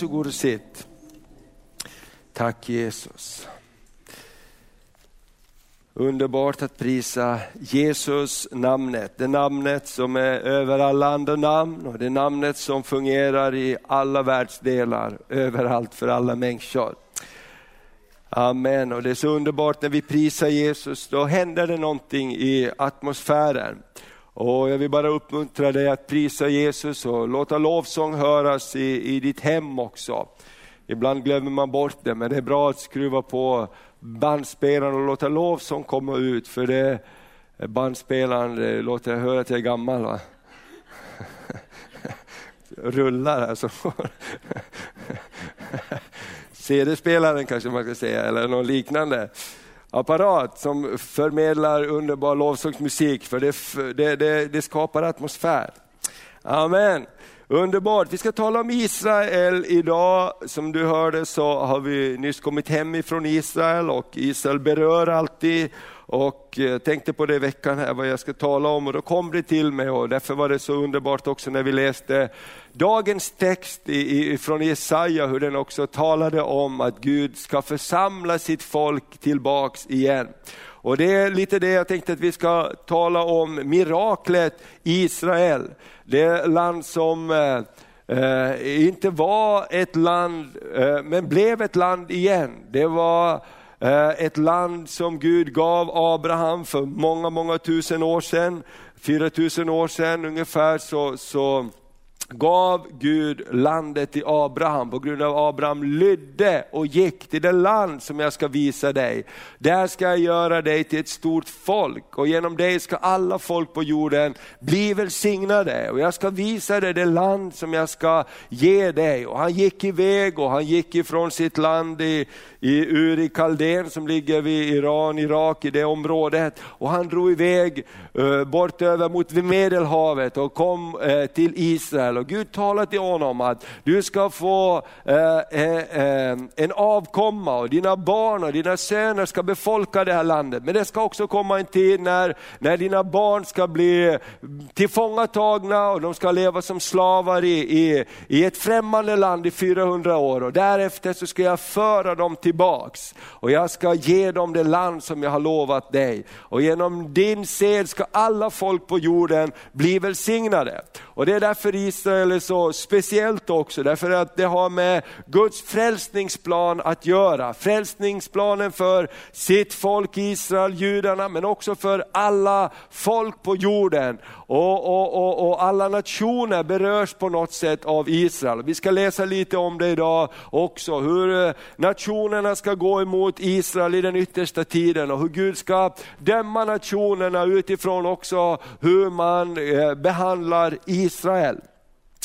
Varsågod och sitt. Tack Jesus. Underbart att prisa Jesus namnet, det namnet som är över alla andra namn och det namnet som fungerar i alla världsdelar, överallt för alla människor. Amen, och det är så underbart när vi prisar Jesus, då händer det någonting i atmosfären. Och jag vill bara uppmuntra dig att prisa Jesus och låta lovsång höras i, i ditt hem också. Ibland glömmer man bort det, men det är bra att skruva på bandspelaren och låta lovsång komma ut, för det bandspelaren det låter jag höra att jag är gammal. Va? Rullar alltså. CD-spelaren kanske man ska säga, eller något liknande apparat som förmedlar underbar lovsångsmusik, för det, det, det, det skapar atmosfär. Amen. Underbart, vi ska tala om Israel idag. Som du hörde så har vi nyss kommit hem ifrån Israel och Israel berör alltid och eh, tänkte på det i veckan här vad jag ska tala om och då kom det till mig och därför var det så underbart också när vi läste dagens text från Jesaja, hur den också talade om att Gud ska församla sitt folk tillbaks igen. Och det är lite det jag tänkte att vi ska tala om, miraklet Israel. Det land som eh, eh, inte var ett land, eh, men blev ett land igen. Det var Eh, ett land som Gud gav Abraham för många, många tusen år sedan. 4000 år sedan ungefär så, så gav Gud landet till Abraham på grund av att Abraham lydde och gick till det land som jag ska visa dig. Där ska jag göra dig till ett stort folk och genom dig ska alla folk på jorden bli välsignade och jag ska visa dig det land som jag ska ge dig. Och han gick iväg och han gick ifrån sitt land i, i Uri Kaldén som ligger vid Iran, Irak i det området. Och han drog iväg eh, bort över mot Medelhavet och kom eh, till Israel. Och Gud talade till honom att du ska få eh, eh, en avkomma och dina barn och dina söner ska befolka det här landet. Men det ska också komma en tid när, när dina barn ska bli tillfångatagna och de ska leva som slavar i, i, i ett främmande land i 400 år. Och därefter så ska jag föra dem tillbaks och jag ska ge dem det land som jag har lovat dig. Och genom din sed ska alla folk på jorden bli välsignade. Och det är därför Israel är så speciellt också, därför att det har med Guds frälsningsplan att göra. Frälsningsplanen för sitt folk Israel, judarna, men också för alla folk på jorden. Och, och, och, och, alla nationer berörs på något sätt av Israel. Vi ska läsa lite om det idag också, hur eh, nationerna ska gå emot Israel i den yttersta tiden och hur Gud ska döma nationerna utifrån också hur man eh, behandlar Israel.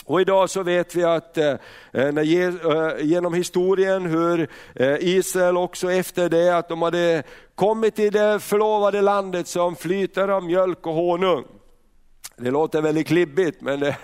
Och idag så vet vi att eh, eh när, genom historien hur Israel också efter det att de hade kommit till det förlovade landet som flyter av mjölk och honung. Det låter väldigt klibbigt men det,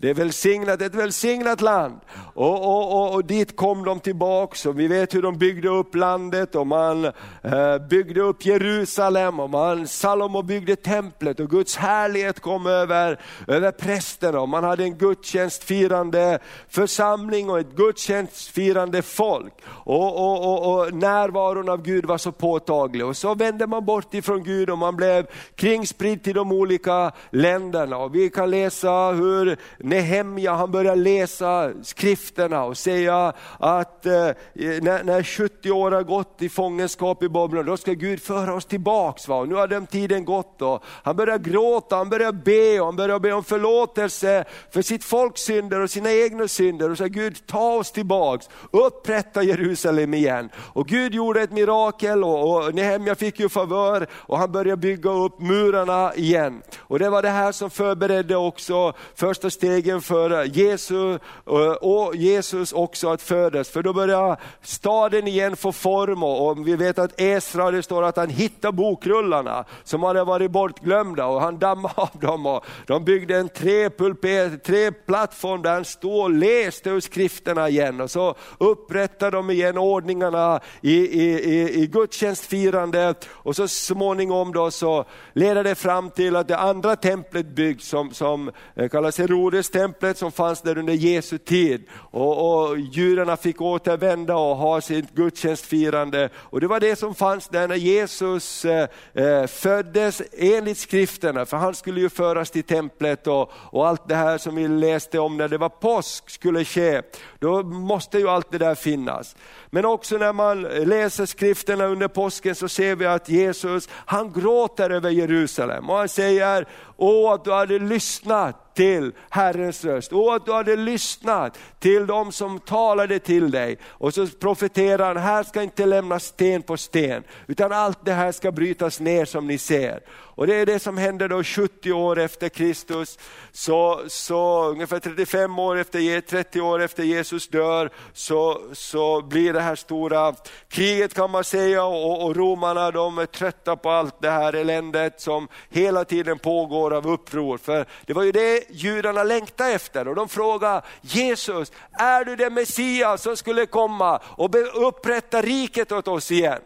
det är välsignat, ett välsignat land. Och, och, och, och dit kom de tillbaks och vi vet hur de byggde upp landet och man eh, byggde upp Jerusalem och man, Salomo byggde templet och Guds härlighet kom över, över prästerna och man hade en gudstjänstfirande församling och ett gudstjänstfirande folk. Och, och, och, och närvaron av Gud var så påtaglig och så vände man bort ifrån Gud och man blev kringspridd till de olika länderna. Och vi kan läsa hur Nehemja han börjar läsa skrifterna och säga att eh, när, när 70 år har gått i fångenskap i Babylon, då ska Gud föra oss tillbaks. Va? Och nu har den tiden gått och han börjar gråta, han börjar be och han börjar be om förlåtelse för sitt folks synder och sina egna synder. Och säger Gud ta oss tillbaks, upprätta Jerusalem igen. Och Gud gjorde ett mirakel och, och Nehemja fick ju favör och han började bygga upp murarna igen. Och det var det här som förberedde också första steget stegen för Jesus, eh, och Jesus också att födas. För då börjar staden igen få form och vi vet att Esra, det står att han hittade bokrullarna som hade varit bortglömda och han dammade av dem. Och de byggde en trepulpet, treplattform där han stod och läste ur skrifterna igen. Och så upprättade de igen ordningarna i, i, i, i gudstjänstfirandet och så småningom då så ledde det fram till att det andra templet byggs som, som eh, kallas Herodes templet som fanns där under Jesu tid. Och, och judarna fick återvända och ha sitt gudstjänstfirande. Och det var det som fanns där när Jesus eh, eh, föddes enligt skrifterna, för han skulle ju föras till templet och, och allt det här som vi läste om när det var påsk skulle ske. Då måste ju allt det där finnas. Men också när man läser skrifterna under påsken så ser vi att Jesus, han gråter över Jerusalem och han säger, åh att du hade lyssnat till Herrens röst. Åh att du hade lyssnat till de som talade till dig. Och så profeterar han, här ska inte lämnas sten på sten, utan allt det här ska brytas ner som ni ser. Och det är det som händer då 70 år efter Kristus, så, så ungefär 35 år efter, 30 år efter Jesus dör, så, så blir det här stora kriget kan man säga och, och romarna de är trötta på allt det här eländet som hela tiden pågår av uppror. För det var ju det judarna längtade efter och de frågade Jesus, är du den Messias som skulle komma och upprätta riket åt oss igen?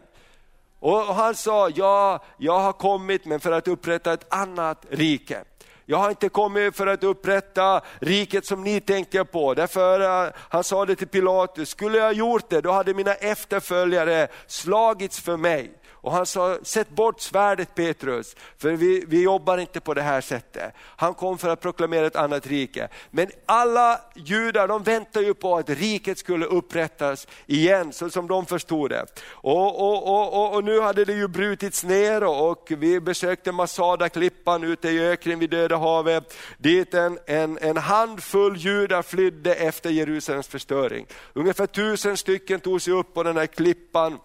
Och han sa, ja, jag har kommit men för att upprätta ett annat rike. Jag har inte kommit för att upprätta riket som ni tänker på. Därför eh, han sa det till Pilatus, skulle jag gjort det, då hade mina efterföljare slagits för mig. Och han sa, sätt bort svärdet Petrus, för vi, vi jobbar inte på det här sättet. Han kom för att proklamera ett annat rike. Men alla judar de väntar ju på att riket skulle upprättas igen, så som de förstod det. Och, och, och, och nu hade det ju brutits ner och vi besökte Masada-klippan ute i öknen vid Döda havet, dit en, en, en handfull judar flydde efter Jerusalems förstöring. Ungefär tusen stycken tog sig upp på den här klippan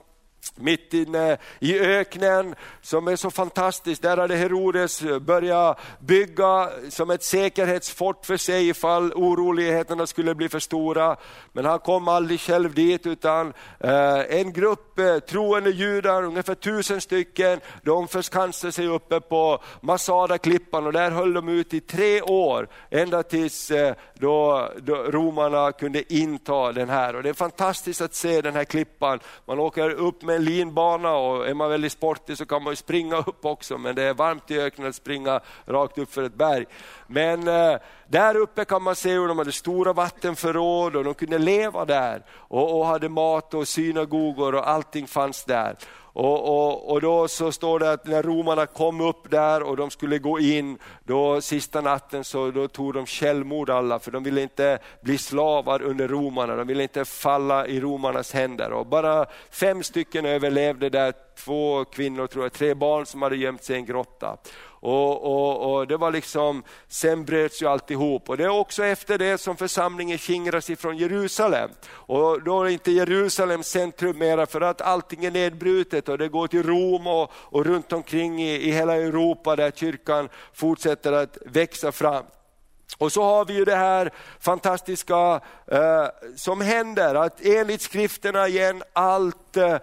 mitt inne i öknen som är så fantastiskt. Där hade Herodes börjat bygga som ett säkerhetsfort för sig ifall oroligheterna skulle bli för stora. Men han kom aldrig själv dit utan eh, en grupp eh, troende judar, ungefär tusen stycken, de förskansade sig uppe på Masada-klippan och där höll de ut i tre år ända tills eh, då, då romarna kunde inta den här. Och det är fantastiskt att se den här klippan. Man åker upp med linbana och är man väldigt sportig så kan man ju springa upp också, men det är varmt i öknen att springa rakt upp för ett berg. Men eh, där uppe kan man se hur de hade stora vattenförråd och de kunde leva där och, och hade mat och synagogor och allting fanns där. Och, och, och, då så står det att när romarna kom upp där och de skulle gå in, då sista natten så då tog de självmord alla, för de ville inte bli slavar under romarna, de ville inte falla i romarnas händer. Och bara fem stycken överlevde där, två kvinnor, tror jag, tre barn som hade gömt sig i en grotta. Och, och, och, det var liksom, sen bröts ju alltihop. Och det är också efter det som församlingen skingras ifrån Jerusalem. Och då är inte Jerusalem centrum mera för att allting är nedbrutet och det går till Rom och, och runt omkring i, i hela Europa där kyrkan fortsätter att växa fram. Och så har vi ju det här fantastiska eh, som händer, att enligt skrifterna igen allt, eh,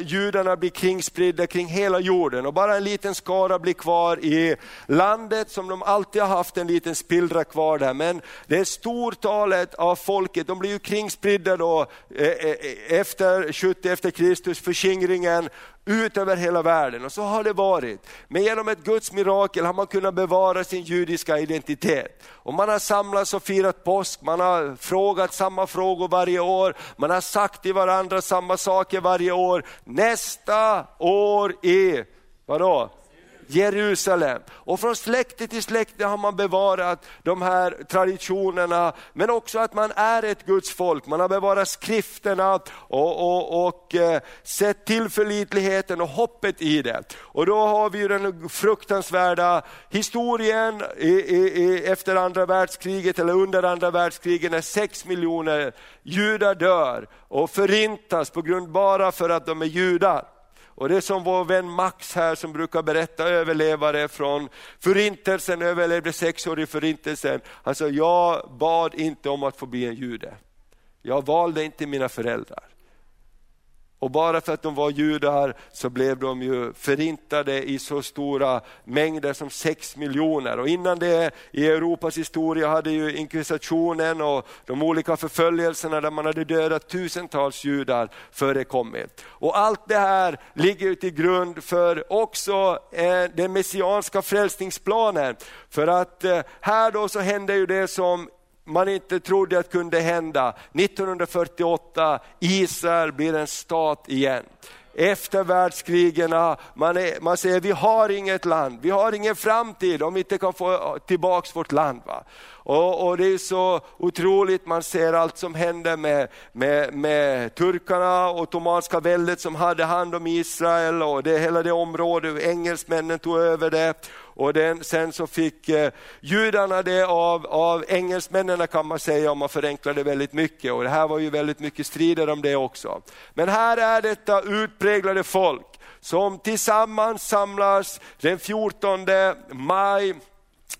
judarna blir kringspridda kring hela jorden och bara en liten skara blir kvar i landet som de alltid har haft en liten spillra kvar där. Men det är stortalet av folket, de blir ju kringspridda då eh, eh, efter 70 efter Kristus, förskingringen, ut över hela världen. Och så har det varit. Men genom ett Guds mirakel har man kunnat bevara sin judiska identitet. Och man har samlats och firat påsk, man har frågat samma frågor varje år, man har sagt till varandra samma saker varje år. Nästa år är, vadå? Jerusalem. Och från släkte till släkte har man bevarat de här traditionerna, men också att man är ett Guds folk. Man har bevarat skrifterna och, och, och eh, sett tillförlitligheten och hoppet i det. Och då har vi den fruktansvärda historien i, i, efter andra världskriget, eller under andra världskriget, när sex miljoner judar dör och förintas på grund bara för att de är judar. Och det är som vår vän Max här som brukar berätta överlevare från förintelsen, överlevde sex år i förintelsen. Han sa, jag bad inte om att få bli en jude. Jag valde inte mina föräldrar och bara för att de var judar så blev de ju förintade i så stora mängder som sex miljoner. Och innan det i Europas historia hade ju inkvisitionen och de olika förföljelserna där man hade dödat tusentals judar förekommit. Och allt det här ligger till grund för också eh, den messianska frälsningsplanen. För att eh, här då så hände ju det som man inte trodde att kunde hända. 1948, Israel blir en stat igen. Efter världskrigen, man, är, man säger vi har inget land, vi har ingen framtid om vi inte kan få tillbaka vårt land. Va? Och, och, Det är så otroligt, man ser allt som händer med, med, med turkarna, ottomanska väldet som hade hand om Israel och det, hela det området, engelsmännen tog över det. Och den, sen så fick eh, judarna det av, av engelsmännen kan man säga om man förenklar det väldigt mycket. Och det här var ju väldigt mycket strider om det också. Men här är detta utpräglade folk som tillsammans samlas den 14 maj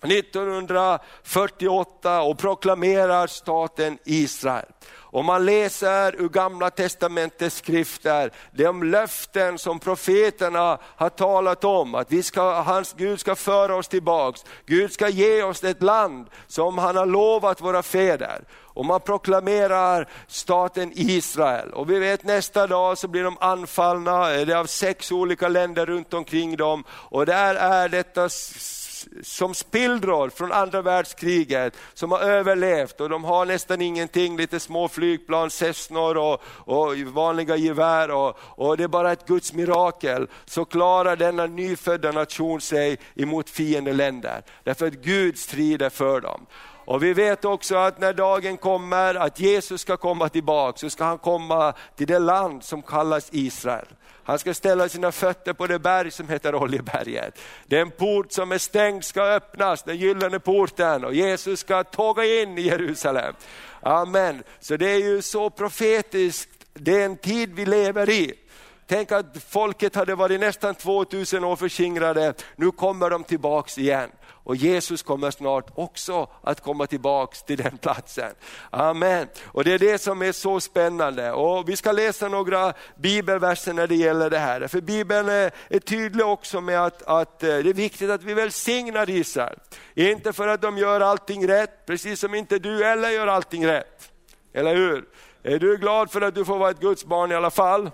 1948 och proklamerar staten Israel. Om man läser ur gamla testamentets skrifter, de löften som profeterna har talat om, att vi ska, hans, Gud ska föra oss tillbaks, Gud ska ge oss ett land som han har lovat våra fäder. Och man proklamerar staten Israel. Och vi vet nästa dag så blir de anfallna det är av sex olika länder runt omkring dem. Och där är detta som spillror från andra världskriget som har överlevt och de har nästan ingenting, lite små flygplan, Cessnor och, och vanliga gevär och, och, det är bara ett Guds mirakel. Så klarar denna nyfödda nation sig emot fiendeländer. Därför att Gud strider för dem. Och vi vet också att när dagen kommer att Jesus ska komma tillbaka så ska han komma till det land som kallas Israel. Han ska ställa sina fötter på det berg som heter Oljeberget. Den port som är stängd ska öppnas, den gyllene porten och Jesus ska tåga in i Jerusalem. Amen. Så det är ju så profetiskt, det är en tid vi lever i. Tänk att folket hade varit nästan 2000 år förskingrade, nu kommer de tillbaks igen. Och Jesus kommer snart också att komma tillbaks till den platsen. Amen. Och Det är det som är så spännande. Och Vi ska läsa några bibelverser när det gäller det här. För Bibeln är, är tydlig också med att, att eh, det är viktigt att vi välsignar Israel. Inte för att de gör allting rätt, precis som inte du heller gör allting rätt. Eller hur? Är du glad för att du får vara ett Guds barn i alla fall?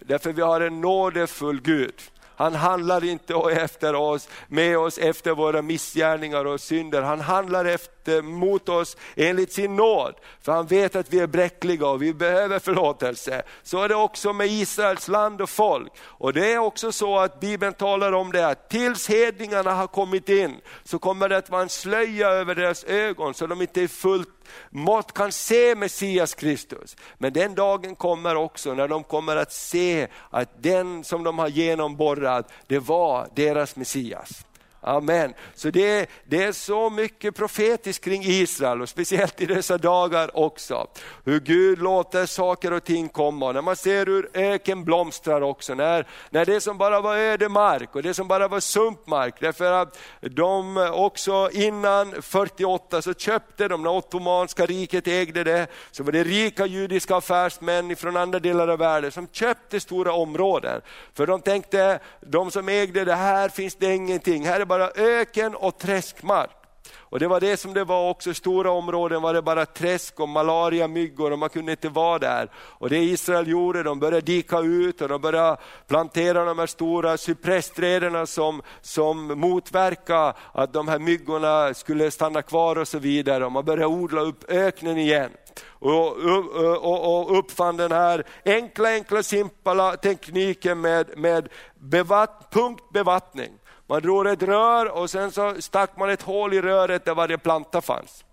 Därför vi har en nådefull Gud. Han handlar inte efter oss, med oss efter våra missgärningar och synder. Han handlar efter, mot oss enligt sin nåd. För han vet att vi är bräckliga och vi behöver förlåtelse. Så är det också med Israels land och folk. Och det är också så att Bibeln talar om det att tills hedningarna har kommit in så kommer det att vara en slöja över deras ögon så de inte är fullt mått kan se Messias Kristus. Men den dagen kommer också när de kommer att se att den som de har genomborrat, det var deras Messias. Amen. Så det, det är så mycket profetiskt kring Israel och speciellt i dessa dagar också. Hur Gud låter saker och ting komma. När man ser hur öken blomstrar också. När, när det som bara var ödemark och det som bara var sumpmark. Därför att de också innan 48 så köpte de, när ottomanska riket ägde det, så var det rika judiska affärsmän från andra delar av världen som köpte stora områden. För de tänkte, de som ägde det här finns det ingenting, här är bara öken och träskmark. Och Det var det som det var också, stora områden var det bara träsk och malaria, myggor och man kunde inte vara där. Och Det Israel gjorde, de började dika ut och de började plantera de här stora cypressträden som, som motverkade att de här myggorna skulle stanna kvar och så vidare. Och man började odla upp öknen igen och, och, och uppfann den här enkla, enkla, simpla tekniken med, med bevatt, punktbevattning. Man drog ett rör och sen så stack man ett hål i röret där varje planta fanns.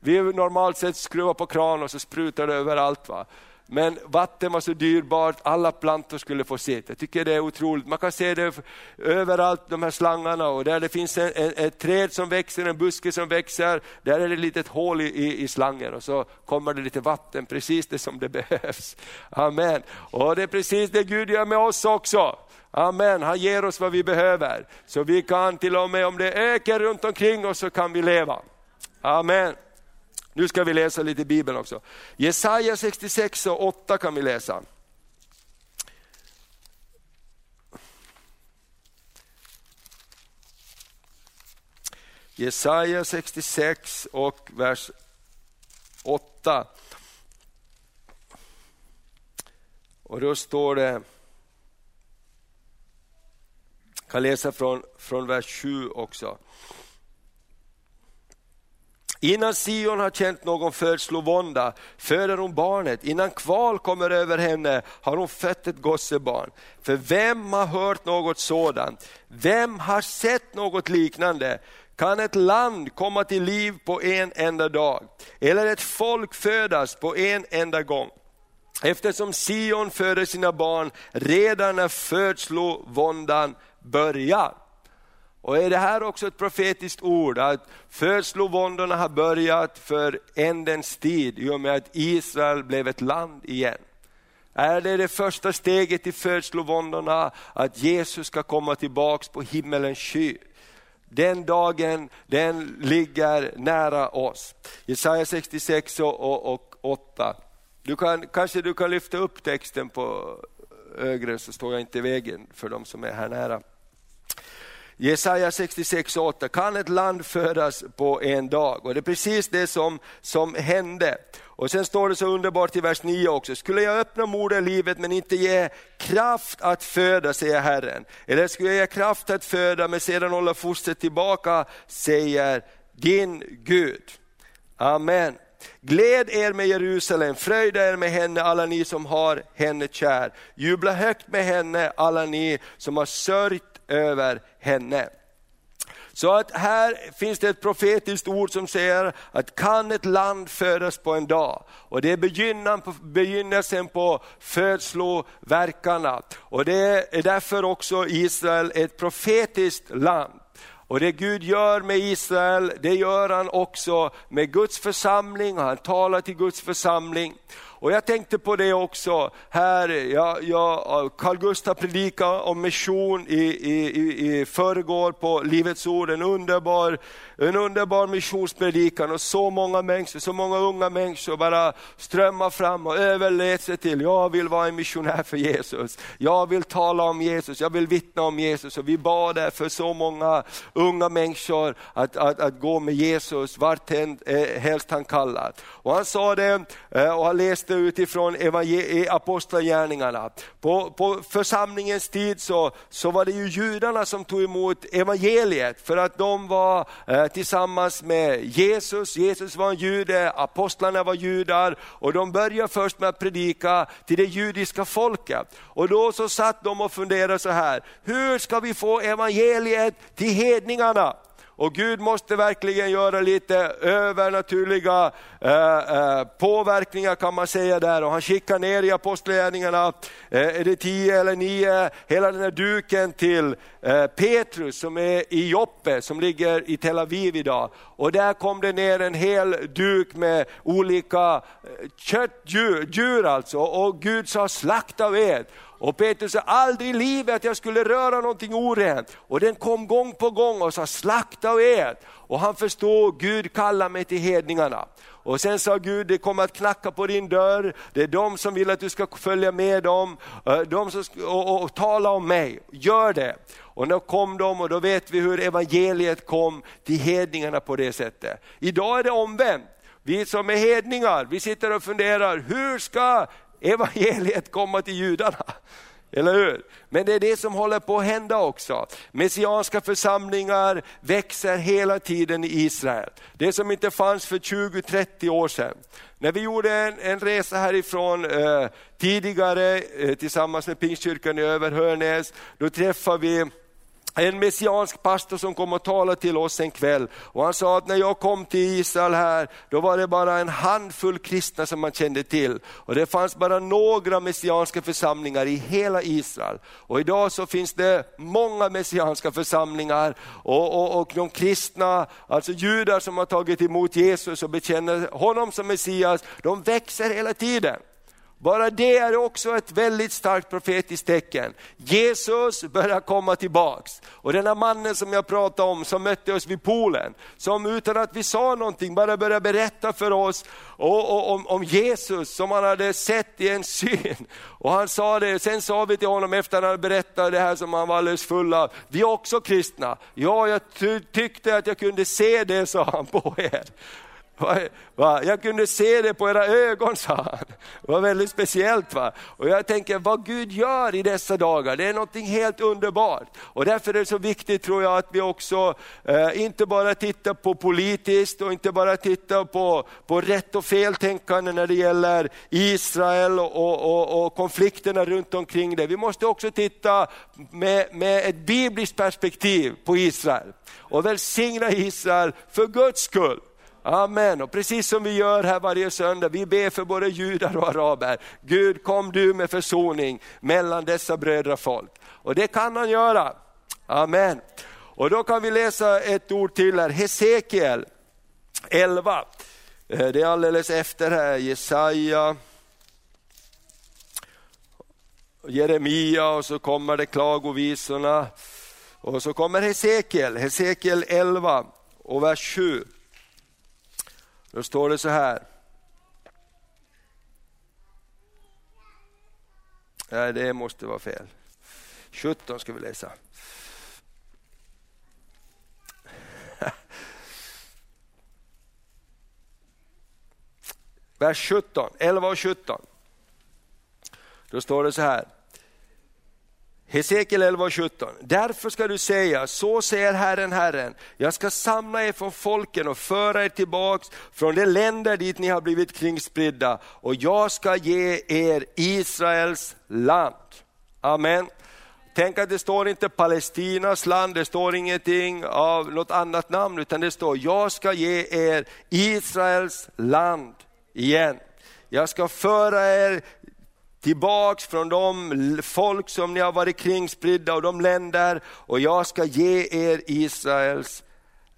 Vi normalt sett skruvar på kran och så sprutar det överallt. Va? Men vatten var så dyrbart, alla plantor skulle få sitt. Jag tycker det är otroligt. Man kan se det överallt, de här slangarna. Och där det finns en, en, ett träd som växer, en buske som växer, där är det ett litet hål i, i, i slangen och så kommer det lite vatten, precis det som det behövs. Amen. Och det är precis det Gud gör med oss också. Amen, han ger oss vad vi behöver. Så vi kan till och med om det ökar runt omkring oss så kan vi leva. Amen. Nu ska vi läsa lite i Bibeln också. Jesaja 66 och 8 kan vi läsa. Jesaja 66 och vers 8. Och då står det, jag kan läsa från, från vers 7 också. Innan Sion har känt någon födslovånda föder hon barnet, innan kval kommer över henne har hon fött ett gossebarn. För vem har hört något sådant? Vem har sett något liknande? Kan ett land komma till liv på en enda dag? Eller ett folk födas på en enda gång? Eftersom Sion föder sina barn redan när födslovåndan börjar. Och är det här också ett profetiskt ord, att födslovåndorna har börjat för ändens tid i och med att Israel blev ett land igen. Är det det första steget i födslovåndorna, att Jesus ska komma tillbaks på himmelens sky? Den dagen, den ligger nära oss. Jesaja 66 och, och 8. Du kan, kanske du kan lyfta upp texten på eh, högre så står jag inte i vägen för de som är här nära. Jesaja 66.8, kan ett land födas på en dag? Och det är precis det som, som hände. Och sen står det så underbart i vers 9 också, skulle jag öppna moderlivet men inte ge kraft att föda, säger Herren. Eller skulle jag ge kraft att föda men sedan hålla fostret tillbaka, säger din Gud. Amen. Gläd er med Jerusalem, fröjda er med henne alla ni som har henne kär. Jubla högt med henne alla ni som har sörjt över henne. Så att här finns det ett profetiskt ord som säger att kan ett land födas på en dag? Och det är begynnelsen på födsloverkarna. Och det är därför också Israel ett profetiskt land. Och det Gud gör med Israel, det gör han också med Guds församling, han talar till Guds församling. Och jag tänkte på det också, här, jag, jag, Carl Gustaf predikade om mission i, i, i förrgår på Livets Ord, en underbar, en underbar missionspredikan och så många människor, så många unga människor bara strömmar fram och överlät sig till, jag vill vara en missionär för Jesus. Jag vill tala om Jesus, jag vill vittna om Jesus och vi bad där för så många unga människor att, att, att gå med Jesus vart eh, helst han kallar. Och han sa det, eh, och han läste läste utifrån apostlagärningarna. På, på församlingens tid så, så var det ju judarna som tog emot evangeliet för att de var eh, Eh, tillsammans med Jesus. Jesus var en jude, apostlarna var judar och de började först med att predika till det judiska folket. Och då så satt de och funderade så här, hur ska vi få evangeliet till hedningarna? Och Gud måste verkligen göra lite övernaturliga eh, eh, påverkningar kan man säga där. Och han skickar ner i Apostlagärningarna, eh, är det tio eller nio, hela den här duken till eh, Petrus som är i Joppe, som ligger i Tel Aviv idag. Och där kom det ner en hel duk med olika eh, köttdjur, djur alltså. Och Gud sa slakta ved. Och Petrus sa, aldrig i livet att jag skulle röra någonting orent. Och den kom gång på gång och sa, slakta och ät. Och han förstod, Gud kallar mig till hedningarna. Och sen sa Gud, det kommer att knacka på din dörr, det är de som vill att du ska följa med dem, eh, de som ska, och, och, och tala om mig. Gör det. Och då kom de och då vet vi hur evangeliet kom till hedningarna på det sättet. Idag är det omvänt. Vi som är hedningar, vi sitter och funderar, hur ska evangeliet komma till judarna. Eller hur? Men det är det som håller på att hända också. Messianska församlingar växer hela tiden i Israel. Det som inte fanns för 20-30 år sedan. När vi gjorde en, en resa härifrån eh, tidigare eh, tillsammans med Pingstkyrkan i Överhörnäs, då träffade vi en messiansk pastor som kom och talade till oss en kväll. Och han sa att när jag kom till Israel här, då var det bara en handfull kristna som man kände till. Och det fanns bara några messianska församlingar i hela Israel. Och idag så finns det många messianska församlingar och, och, och de kristna, alltså judar som har tagit emot Jesus och bekänner honom som Messias, de växer hela tiden. Bara det är också ett väldigt starkt profetiskt tecken. Jesus börjar komma tillbaks. Och den här mannen som jag pratade om, som mötte oss vid poolen, som utan att vi sa någonting bara började berätta för oss och, och, om, om Jesus som han hade sett i en syn. Och han sa det, sen sa vi till honom efter att han hade berättat det här som han var alldeles full av, vi är också kristna. Ja, jag tyckte att jag kunde se det, sa han på er. Va? Jag kunde se det på era ögon, sa han. Det var väldigt speciellt. Va? Och jag tänker, vad Gud gör i dessa dagar, det är något helt underbart. Och därför är det så viktigt tror jag att vi också eh, inte bara tittar på politiskt och inte bara tittar på, på rätt och fel tänkande när det gäller Israel och, och, och konflikterna runt omkring det. Vi måste också titta med, med ett bibliskt perspektiv på Israel och välsigna Israel för Guds skull. Amen. Och precis som vi gör här varje söndag, vi ber för både judar och araber. Gud kom du med försoning mellan dessa brödrafolk. Och det kan han göra. Amen. Och då kan vi läsa ett ord till här, Hesekiel 11. Eh, det är alldeles efter här, Jesaja, Jeremia och så kommer det klagovisorna. Och så kommer Hesekiel, Hesekiel 11 och vers 7. Då står det så här. Nej, det måste vara fel. 17 ska vi läsa. Vers 17, 11 och 17. Då står det så här. Hesekiel 11 och 17. Därför ska du säga, så säger Herren, Herren, jag ska samla er från folken och föra er tillbaks från de länder dit ni har blivit kringspridda och jag ska ge er Israels land. Amen. Tänk att det står inte Palestinas land, det står ingenting av något annat namn, utan det står, jag ska ge er Israels land igen. Jag ska föra er tillbaks från de folk som ni har varit kringspridda och de länder och jag ska ge er Israels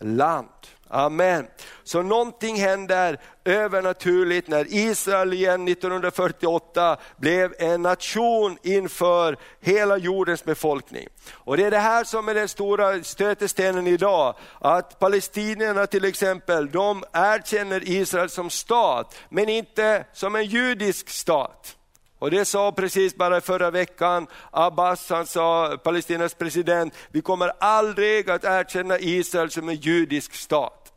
land. Amen. Så någonting händer övernaturligt när Israel igen 1948 blev en nation inför hela jordens befolkning. Och det är det här som är den stora stötestenen idag, att palestinierna till exempel, de erkänner Israel som stat, men inte som en judisk stat. Och det sa precis bara förra veckan Abbas, han sa, Palestinas president, vi kommer aldrig att erkänna Israel som en judisk stat.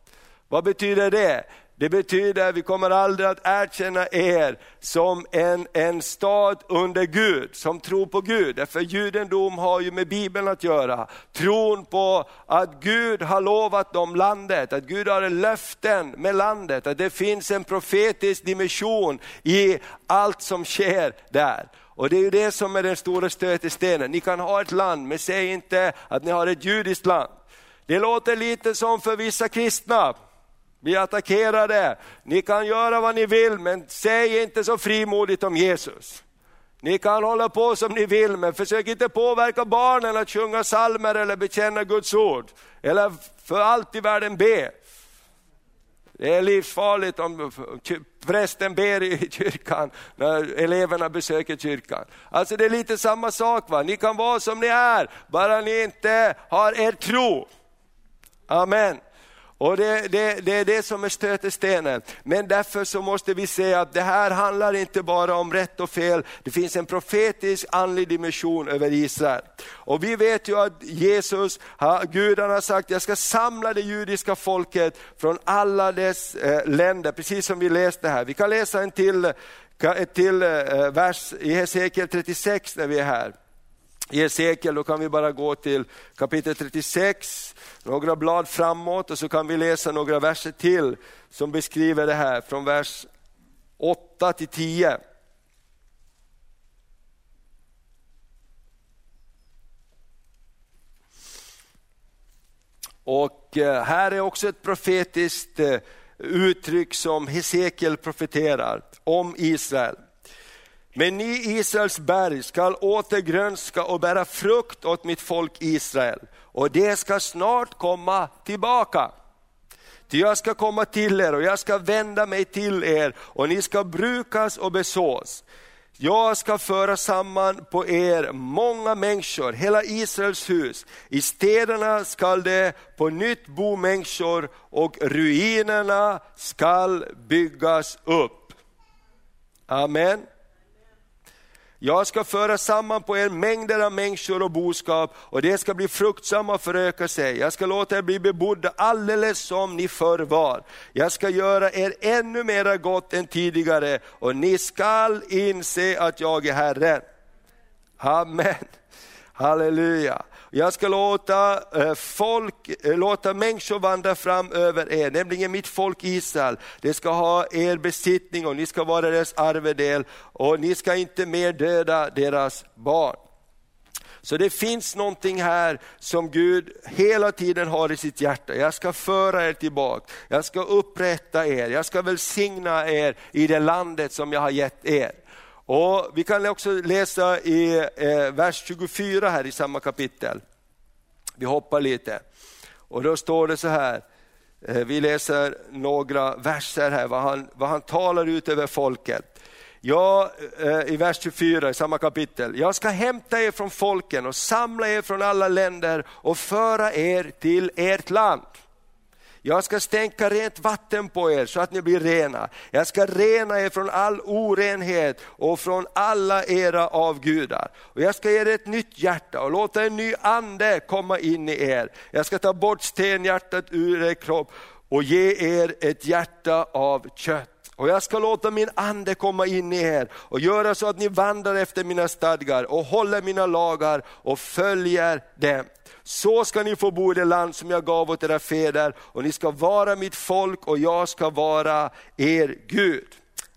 Vad betyder det? Det betyder att vi kommer aldrig att erkänna er som en, en stad under Gud, som tror på Gud. Därför judendom har ju med Bibeln att göra. Tron på att Gud har lovat dem landet, att Gud har löften med landet, att det finns en profetisk dimension i allt som sker där. Och det är ju det som är den stora stötestenen. Ni kan ha ett land, men säg inte att ni har ett judiskt land. Det låter lite som för vissa kristna, vi attackerade. Ni kan göra vad ni vill, men säg inte så frimodigt om Jesus. Ni kan hålla på som ni vill, men försök inte påverka barnen att sjunga salmer eller bekänna Guds ord. Eller för allt i världen be. Det är livsfarligt om prästen ber i kyrkan när eleverna besöker kyrkan. Alltså det är lite samma sak, va? ni kan vara som ni är, bara ni inte har er tro. Amen. Och det, det, det, är det som är stötestenen. Men därför så måste vi se att det här handlar inte bara om rätt och fel, det finns en profetisk andlig dimension över Israel. Och vi vet ju att Jesus, Gud har sagt, jag ska samla det judiska folket från alla dess eh, länder, precis som vi läste här. Vi kan läsa en till, till eh, vers i Hesekiel 36 när vi är här. I Hesekiel, då kan vi bara gå till kapitel 36, några blad framåt och så kan vi läsa några verser till som beskriver det här från vers 8 till 10. Och eh, här är också ett profetiskt eh, uttryck som Hesekiel profeterar om Israel. Men ni Israels berg skall åter grönska och bära frukt åt mitt folk Israel och det ska snart komma tillbaka. Ty jag ska komma till er och jag ska vända mig till er och ni ska brukas och besås. Jag ska föra samman på er många människor, hela Israels hus. I städerna skall det på nytt bo människor och ruinerna skall byggas upp. Amen. Jag ska föra samman på er mängder av människor och boskap och det ska bli fruktsamma och föröka sig. Jag ska låta er bli bebodda alldeles som ni förr var. Jag ska göra er ännu mera gott än tidigare och ni skall inse att jag är Herren. Amen. Halleluja. Jag ska låta, eh, folk, eh, låta människor vandra fram över er, nämligen mitt folk Israel. Det ska ha er besittning och ni ska vara deras arvedel och ni ska inte mer döda deras barn. Så det finns någonting här som Gud hela tiden har i sitt hjärta. Jag ska föra er tillbaka, jag ska upprätta er, jag ska välsigna er i det landet som jag har gett er. Och Vi kan också läsa i eh, vers 24 här i samma kapitel. Vi hoppar lite. Och då står det så här, eh, vi läser några verser här, vad han, vad han talar ut över folket. Ja, eh, i vers 24 i samma kapitel. Jag ska hämta er från folken och samla er från alla länder och föra er till ert land. Jag ska stänka rent vatten på er så att ni blir rena. Jag ska rena er från all orenhet och från alla era avgudar. Och jag ska ge er ett nytt hjärta och låta en ny ande komma in i er. Jag ska ta bort stenhjärtat ur er kropp och ge er ett hjärta av kött. Och jag ska låta min ande komma in i er och göra så att ni vandrar efter mina stadgar och håller mina lagar och följer dem. Så ska ni få bo i det land som jag gav åt era fäder och ni ska vara mitt folk och jag ska vara er Gud.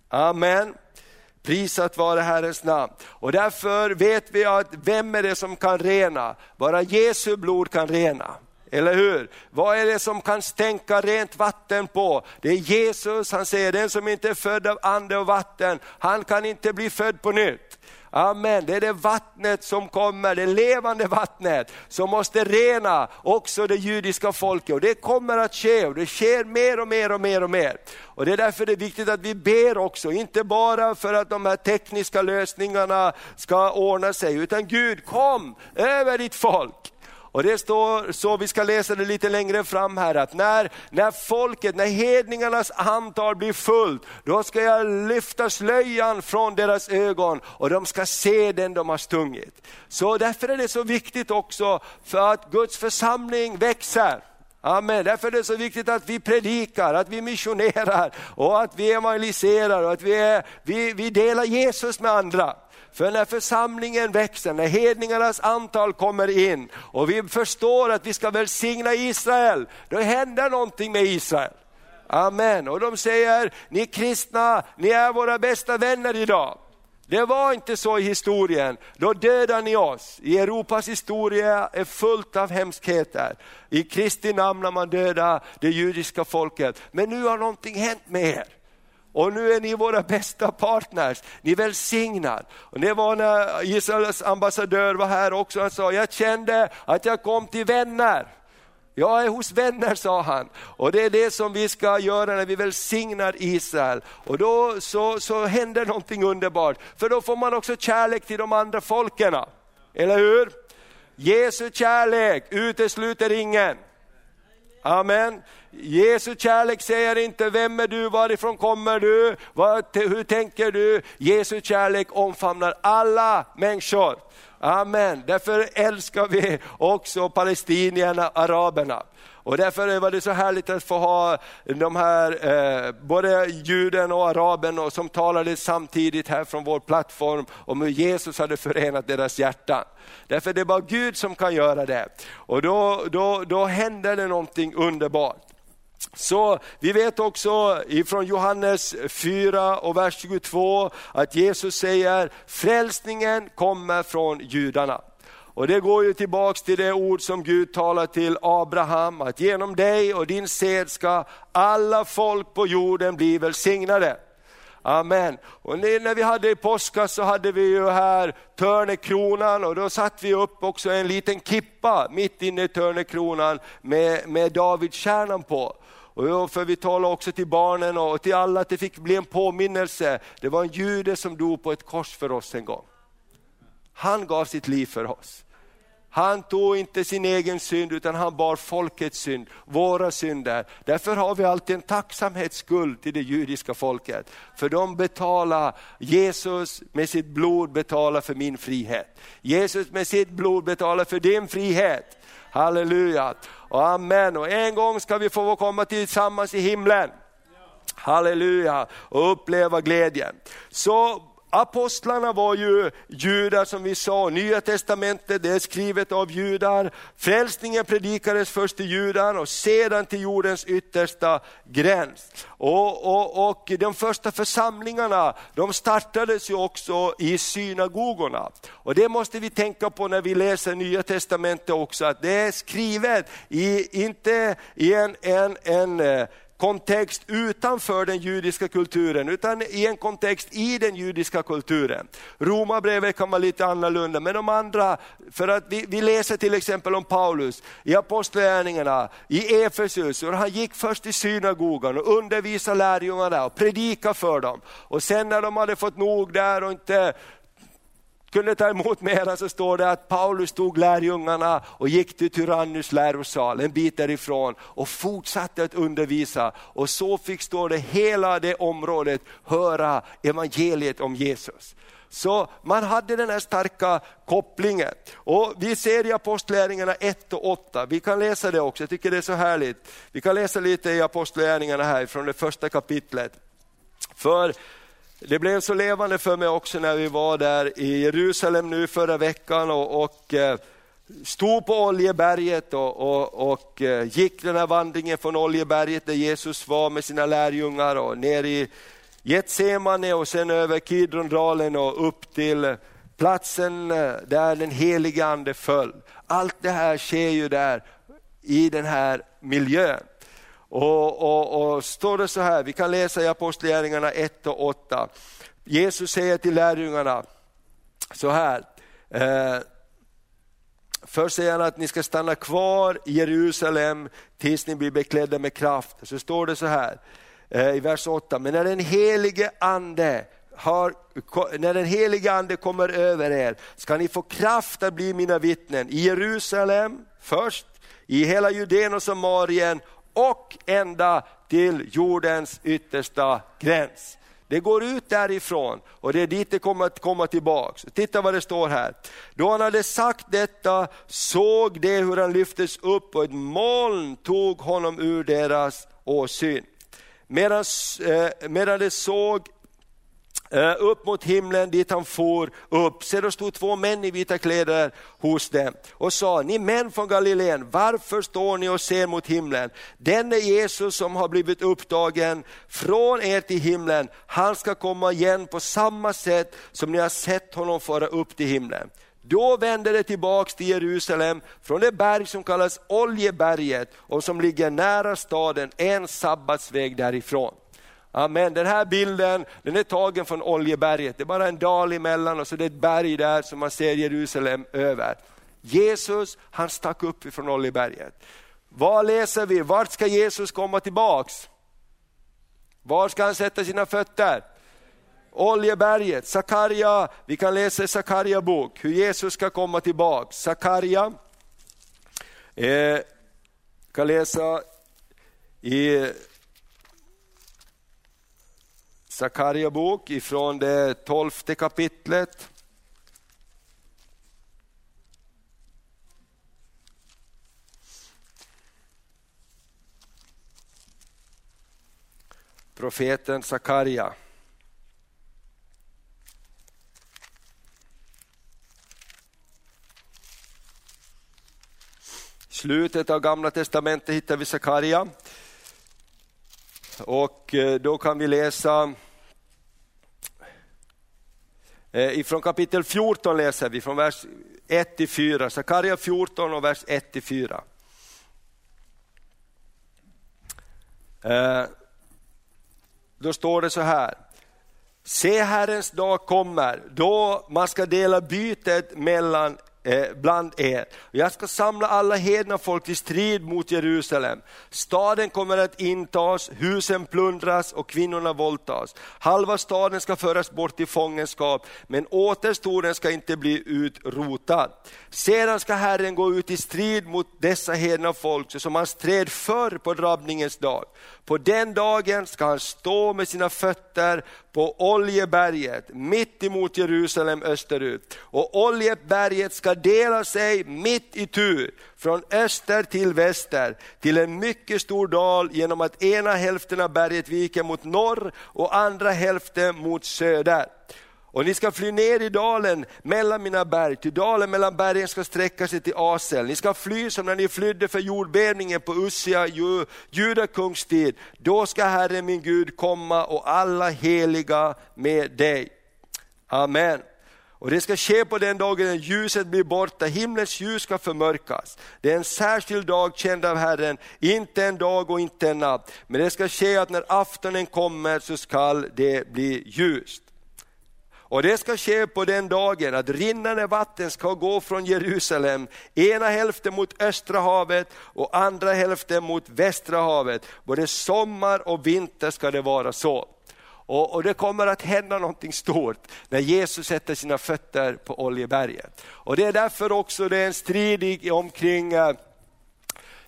Amen. Prisat vare Herrens namn. Och därför vet vi att vem är det som kan rena? Bara Jesu blod kan rena. Eller hur? Vad är det som kan stänka rent vatten på? Det är Jesus, han säger den som inte är född av ande och vatten, han kan inte bli född på nytt. Amen, det är det vattnet som kommer, det levande vattnet som måste rena också det judiska folket. Och det kommer att ske och det sker mer och mer och mer och mer. Och Det är därför det är viktigt att vi ber också, inte bara för att de här tekniska lösningarna ska ordna sig, utan Gud kom över ditt folk. Och det står så, vi ska läsa det lite längre fram här, att när, när folket, när hedningarnas antal blir fullt, då ska jag lyfta slöjan från deras ögon och de ska se den de har stungit. Så därför är det så viktigt också för att Guds församling växer. Amen. Därför är det så viktigt att vi predikar, att vi missionerar och att vi evangeliserar och att vi, är, vi, vi delar Jesus med andra. För när församlingen växer, när hedningarnas antal kommer in och vi förstår att vi ska välsigna Israel, då händer någonting med Israel. Amen. Och de säger, ni kristna, ni är våra bästa vänner idag. Det var inte så i historien, då dödade ni oss. I Europas historia är fullt av hemskheter. I Kristi namn har man dödat det judiska folket. Men nu har någonting hänt med er. Och nu är ni våra bästa partners, ni välsignar. Och det var när Israels ambassadör var här också, han sa, jag kände att jag kom till vänner. Jag är hos vänner, sa han. Och det är det som vi ska göra när vi välsignar Israel. Och då så, så händer någonting underbart, för då får man också kärlek till de andra folken. Eller hur? Jesu kärlek utesluter ingen. Amen. Jesu kärlek säger inte, vem är du, varifrån kommer du, Vad, hur tänker du? Jesu kärlek omfamnar alla människor. Amen. Därför älskar vi också palestinierna, araberna. Och därför var det så härligt att få ha de här, eh, både juden och araben som talade samtidigt här från vår plattform om hur Jesus hade förenat deras hjärtan. Därför det är bara Gud som kan göra det. Och då, då, då händer det någonting underbart. Så vi vet också ifrån Johannes 4 och vers 22 att Jesus säger frälsningen kommer från judarna. Och Det går ju tillbaks till det ord som Gud talar till Abraham, att genom dig och din sed ska alla folk på jorden bli välsignade. Amen. Och när vi hade i påskas så hade vi ju här Törnekronan och då satte vi upp också en liten kippa mitt inne i Törnekronan med, med Davidstjärnan på. Och för vi talade också till barnen och till alla att det fick bli en påminnelse. Det var en jude som dog på ett kors för oss en gång. Han gav sitt liv för oss. Han tog inte sin egen synd utan han bar folkets synd, våra synder. Därför har vi alltid en tacksamhetsskuld till det judiska folket. För de betalar, Jesus med sitt blod betalar för min frihet. Jesus med sitt blod betalar för din frihet. Halleluja. Och amen. Och en gång ska vi få komma tillsammans i himlen. Halleluja. Och uppleva glädjen. Så Apostlarna var ju judar som vi sa, Nya Testamentet det är skrivet av judar. Frälsningen predikades först till judar och sedan till jordens yttersta gräns. Och, och, och de första församlingarna de startades ju också i synagogorna. Och det måste vi tänka på när vi läser Nya Testamentet också, att det är skrivet i, inte i en, en, en eh, kontext utanför den judiska kulturen, utan i en kontext i den judiska kulturen. Romarbrevet kan vara lite annorlunda, men de andra, för att vi, vi läser till exempel om Paulus i Apostlagärningarna, i Efesus, och han gick först i synagogan och undervisade lärjungarna och predikade för dem. Och sen när de hade fått nog där och inte kunde ta emot mera så står det att Paulus tog lärjungarna och gick till Tyrannus lärosal en bit därifrån och fortsatte att undervisa. Och så fick, står det, hela det området höra evangeliet om Jesus. Så man hade den här starka kopplingen. Och vi ser i Apostlagärningarna 1 och 8, vi kan läsa det också, jag tycker det är så härligt. Vi kan läsa lite i Apostlagärningarna här från det första kapitlet. För det blev så levande för mig också när vi var där i Jerusalem nu förra veckan och, och eh, stod på Oljeberget och, och, och, eh, gick den här vandringen från Oljeberget där Jesus var med sina lärjungar och ner i Getsemane och sen över Kidrondalen och upp till platsen eh, där den helige ande föll. Allt det här sker ju där i den här miljön. Och, och, och står det så här, vi kan läsa i Apostlagärningarna 1 och 8. Jesus säger till lärjungarna så här, eh, Först säger han att ni ska stanna kvar i Jerusalem tills ni blir beklädda med kraft. Så står det så här eh, i vers 8, men när den helige ande har, när den helige ande kommer över er ska ni få kraft att bli mina vittnen i Jerusalem först, i hela Judeen och Samarien och ända till jordens yttersta gräns. Det går ut därifrån och det är dit det kommer att komma tillbaks. Titta vad det står här. Då han hade sagt detta såg de hur han lyftes upp och ett moln tog honom ur deras åsyn. Medan, eh, medan de såg Eh, upp mot himlen dit han for upp. Se då stod två män i vita kläder hos dem och sa, ni män från Galileen, varför står ni och ser mot himlen? Denne Jesus som har blivit upptagen från er till himlen, han ska komma igen på samma sätt som ni har sett honom fara upp till himlen. Då vände de tillbaks till Jerusalem från det berg som kallas Oljeberget och som ligger nära staden, en sabbatsväg därifrån. Amen. Den här bilden den är tagen från Oljeberget. Det är bara en dal emellan och så det är ett berg där som man ser Jerusalem över. Jesus han stack upp ifrån Oljeberget. Vad läser vi? Vart ska Jesus komma tillbaks? Var ska han sätta sina fötter? Oljeberget, Sakarja, vi kan läsa i Sakarja bok hur Jesus ska komma tillbaks. Sakarja, eh, kan läsa i Sakarja bok ifrån det tolfte kapitlet. Profeten Sakarja. slutet av gamla testamentet hittar vi Sakarja. Och eh, då kan vi läsa Eh, ifrån kapitel 14 läser vi från vers 1 till 4, Sakarja 14 och vers 1 till 4. Eh, då står det så här, Se Herrens dag kommer, då man ska dela bytet mellan eh, bland er. Jag ska samla alla hedna folk till strid mot Jerusalem. Staden kommer att intas, husen plundras och kvinnorna våldtas. Halva staden ska föras bort i fångenskap, men återstoden ska inte bli utrotad. Sedan ska Herren gå ut i strid mot dessa hedna folk, så som han stred förr på drabbningens dag. På den dagen ska han stå med sina fötter på Oljeberget, mitt emot Jerusalem österut. Och Oljeberget ska dela sig mitt i tur, från öster till väster, till en mycket stor dal genom att ena hälften av berget viker mot norr och andra hälften mot söder. Och ni ska fly ner i dalen mellan mina berg, till dalen mellan bergen ska sträcka sig till Asel. Ni ska fly som när ni flydde för jordbävningen på Ussia, judakungs tid. Då ska Herren min Gud komma och alla heliga med dig. Amen. Och det ska ske på den dagen när ljuset blir borta, himlens ljus ska förmörkas. Det är en särskild dag känd av Herren, inte en dag och inte en natt. Men det ska ske att när aftonen kommer så skall det bli ljust. Och det ska ske på den dagen att rinnande vatten ska gå från Jerusalem, ena hälften mot östra havet och andra hälften mot västra havet. Både sommar och vinter ska det vara så. Och, och, det kommer att hända någonting stort när Jesus sätter sina fötter på Oljeberget. Och det är därför också det är en strid omkring eh,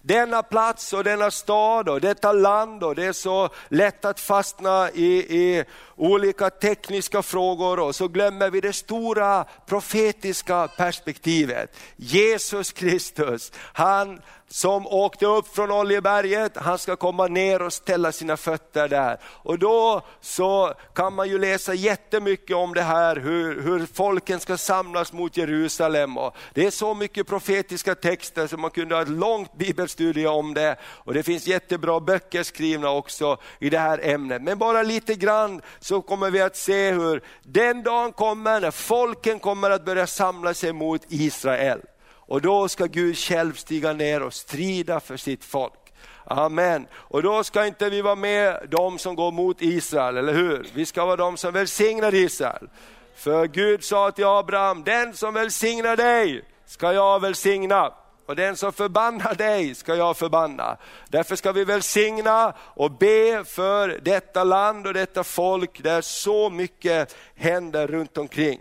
denna plats och denna stad och detta land och det är så lätt att fastna i, i olika tekniska frågor och så glömmer vi det stora profetiska perspektivet. Jesus Kristus, han som åkte upp från Oljeberget, han ska komma ner och ställa sina fötter där. Och då så kan man ju läsa jättemycket om det här, hur, hur folken ska samlas mot Jerusalem. Och det är så mycket profetiska texter så man kunde ha ett långt bibelstudie om det. Och det finns jättebra böcker skrivna också i det här ämnet. Men bara lite grann så kommer vi att se hur den dagen kommer när folken kommer att börja samla sig mot Israel. Och då ska Gud själv stiga ner och strida för sitt folk. Amen. Och då ska inte vi vara med de som går mot Israel, eller hur? Vi ska vara de som välsignar Israel. För Gud sa till Abraham, den som välsignar dig ska jag välsigna. Och den som förbannar dig ska jag förbanna. Därför ska vi välsigna och be för detta land och detta folk där så mycket händer runt omkring.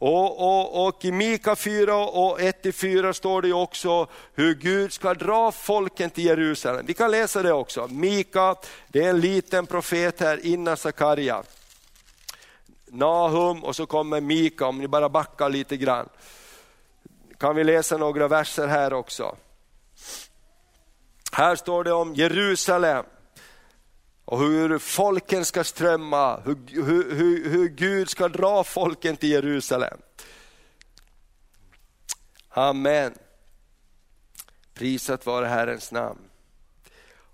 Och, och, och i Mika 4 och 1-4 står det också hur Gud ska dra folken till Jerusalem. Vi kan läsa det också. Mika, det är en liten profet här innan Sakarja. Nahum och så kommer Mika, om ni bara backar lite grann. Kan vi läsa några verser här också. Här står det om Jerusalem och hur folken ska strömma, hur, hur, hur, Gud ska dra folken till Jerusalem. Amen. Prisat vare Herrens namn.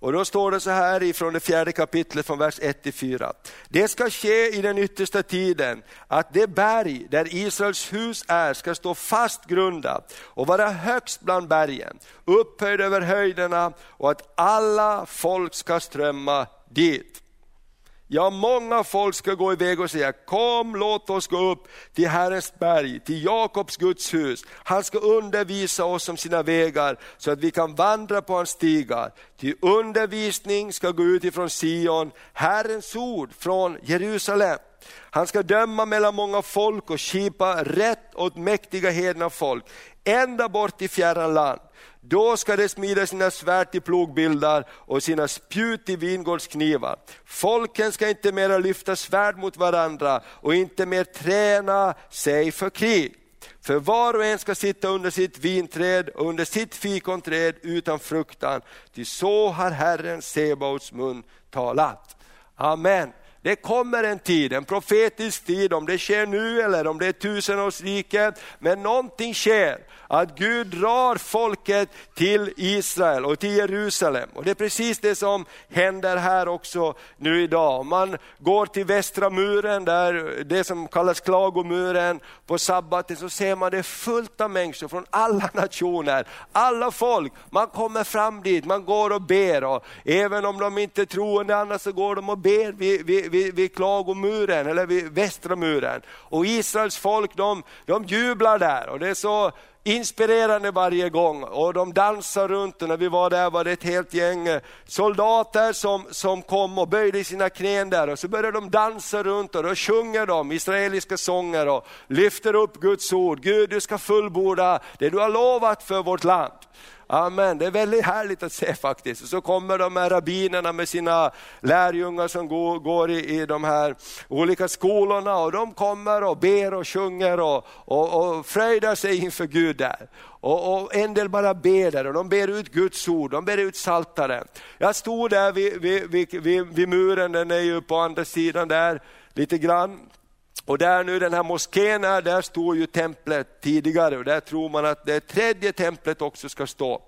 Och då står det så här ifrån det fjärde kapitlet från vers 1 till 4. Det ska ske i den yttersta tiden att det berg där Israels hus är ska stå fast grundat och vara högst bland bergen, upphöjd över höjderna och att alla folk ska strömma dit. Ja, många folk ska gå iväg och säga, kom låt oss gå upp till Herrens berg, till Jakobs Guds hus. Han ska undervisa oss om sina vägar så att vi kan vandra på hans stigar. Till undervisning ska gå ut ifrån Sion, Herrens ord från Jerusalem. Han ska döma mellan många folk och kipa rätt åt mäktiga hedna folk, ända bort i fjärran land. Då ska de smida sina svärd till plogbildar och sina spjut till vingårdsknivar. Folken ska inte mera lyfta svärd mot varandra och inte mer träna sig för krig. För var och en ska sitta under sitt vinträd och under sitt fikonträd utan fruktan. Ty så har Herren Sebaots mun talat. Amen. Det kommer en tid, en profetisk tid, om det sker nu eller om det är tusenårsriket, men någonting sker att Gud drar folket till Israel och till Jerusalem. Och det är precis det som händer här också nu idag. Man går till västra muren, där det som kallas klagomuren, på sabbaten så ser man det fullt av människor från alla nationer, alla folk. Man kommer fram dit, man går och ber och även om de inte är troende annars så går de och ber vid, vid, vid, vid klagomuren, eller vid västra muren. Och Israels folk de, de jublar där och det är så inspirerande varje gång och de dansar runt och när vi var där var det ett helt gäng eh, soldater som, som kom och böjde sina knän där och så började de dansa runt och då sjunger de israeliska sånger och lyfter upp Guds ord. Gud du ska fullborda det du har lovat för vårt land. Amen, det är väldigt härligt att se faktiskt. Och så kommer de här rabbinerna med sina lärjungar som går, går i, i de här olika skolorna och de kommer och ber och sjunger och, och, och fröjdar sig inför Gud där. Och, och, en del bara ber där och de ber ut Guds ord, de ber ut saltaren. Jag stod där vid, vid, vid, vid muren, den är ju på andra sidan där lite grann. Och där nu den här moskén är, där står ju templet tidigare. Och där tror man att det tredje templet också ska stå.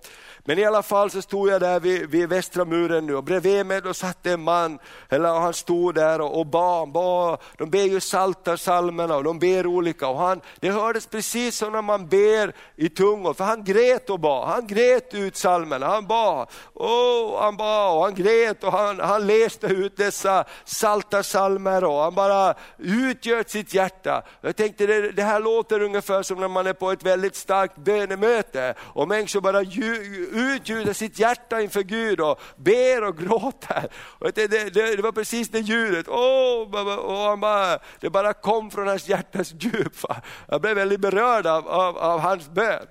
Men i alla fall så stod jag där vid, vid västra muren nu. Och bredvid mig då satt en man, eller han stod där och, och bad, bad. De ber ju saltarsalmerna och de ber olika. Och han, det hördes precis som när man ber i tungor, för han grät och bad. Han grät ut psalmerna, han bad, oh, han bad och han grät och han, han läste ut dessa saltarsalmer. Och han bara utgöt sitt hjärta. Jag tänkte det, det här låter ungefär som när man är på ett väldigt starkt bönemöte och människor bara utgjuter sitt hjärta inför Gud och ber och gråter. Och det, det, det, det var precis det ljudet, oh, och han bara, det bara kom från hans hjärtas djup. Jag blev väldigt berörd av, av, av hans bön.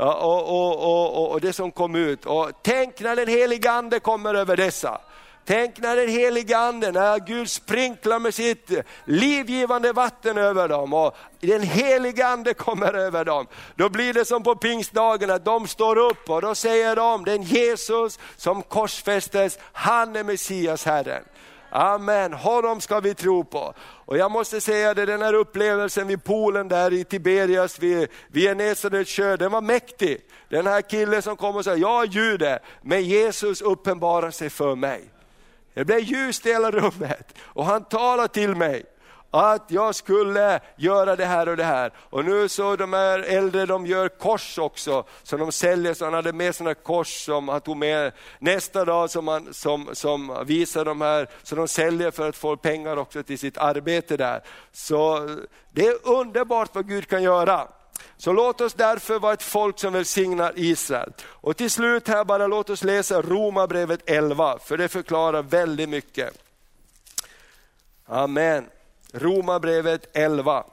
Ja, och, och, och, och, det som kom ut. Och tänk när den heliga ande kommer över dessa. Tänk när den helige anden, när Gud sprinklar med sitt livgivande vatten över dem och den helige Ande kommer över dem. Då blir det som på pingstdagen att de står upp och då säger de, den Jesus som korsfästes, han är Messias Herren. Amen, honom ska vi tro på. Och jag måste säga det, den här upplevelsen vid poolen där i Tiberias, vid, vid Genesarets sjö, den var mäktig. Den här killen som kom och sa, jag är jude, men Jesus uppenbarar sig för mig. Det blev ljust i hela rummet och han talade till mig att jag skulle göra det här och det här. Och nu så de här äldre, de gör kors också, som de säljer, så han hade med sådana kors som han tog med nästa dag som, han, som, som visar de här, Så de säljer för att få pengar också till sitt arbete där. Så det är underbart vad Gud kan göra. Så låt oss därför vara ett folk som välsignar Israel. Och till slut här bara låt oss läsa Romarbrevet 11, för det förklarar väldigt mycket. Amen. Romarbrevet 11.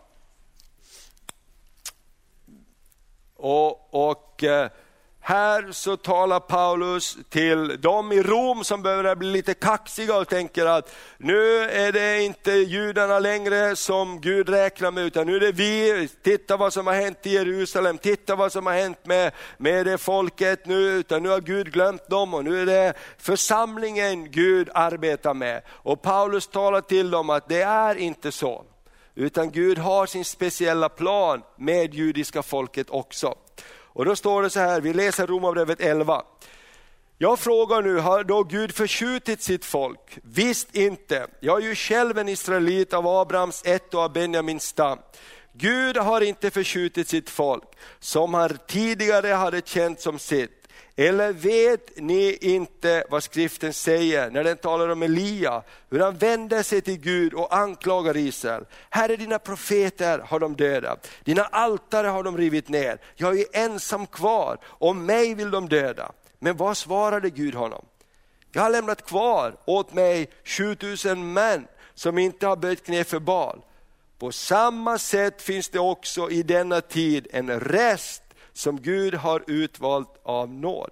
Och, och eh, här så talar Paulus till dem i Rom som börjar bli lite kaxiga och tänker att nu är det inte judarna längre som Gud räknar med, utan nu är det vi. Titta vad som har hänt i Jerusalem, titta vad som har hänt med, med det folket nu, utan nu har Gud glömt dem och nu är det församlingen Gud arbetar med. Och Paulus talar till dem att det är inte så, utan Gud har sin speciella plan med judiska folket också. Och då står det så här, vi läser Romarbrevet 11. Jag frågar nu, har då Gud förskjutit sitt folk? Visst inte. Jag är ju själv en israelit av Abrahams ett och av Benjamins stam. Gud har inte förskjutit sitt folk, som han tidigare hade känt som sitt. Eller vet ni inte vad skriften säger när den talar om Elia, hur han vänder sig till Gud och anklagar Israel. Herre dina profeter har de dödat, dina altare har de rivit ner, jag är ensam kvar och mig vill de döda. Men vad svarade Gud honom? Jag har lämnat kvar åt mig 7000 män som inte har böjt knä för bal. På samma sätt finns det också i denna tid en rest som Gud har utvalt av nåd.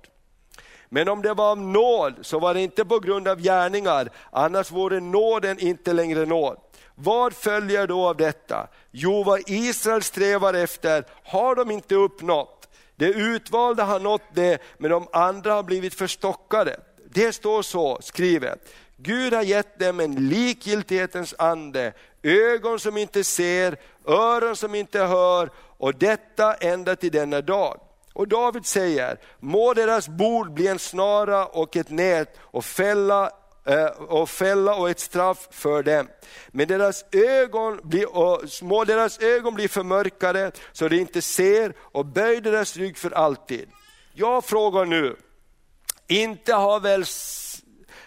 Men om det var av nåd så var det inte på grund av gärningar, annars vore nåden inte längre nåd. Vad följer då av detta? Jo, vad Israel strävar efter har de inte uppnått. Det utvalda har nått det, men de andra har blivit förstockade. Det står så skrivet. Gud har gett dem en likgiltighetens ande, ögon som inte ser, öron som inte hör och detta ända till denna dag. Och David säger, må deras bord bli en snara och ett nät och fälla eh, och fälla och ett straff för dem. Men deras ögon blir, och, må deras ögon bli förmörkade så de inte ser och böj deras rygg för alltid. Jag frågar nu, inte har väl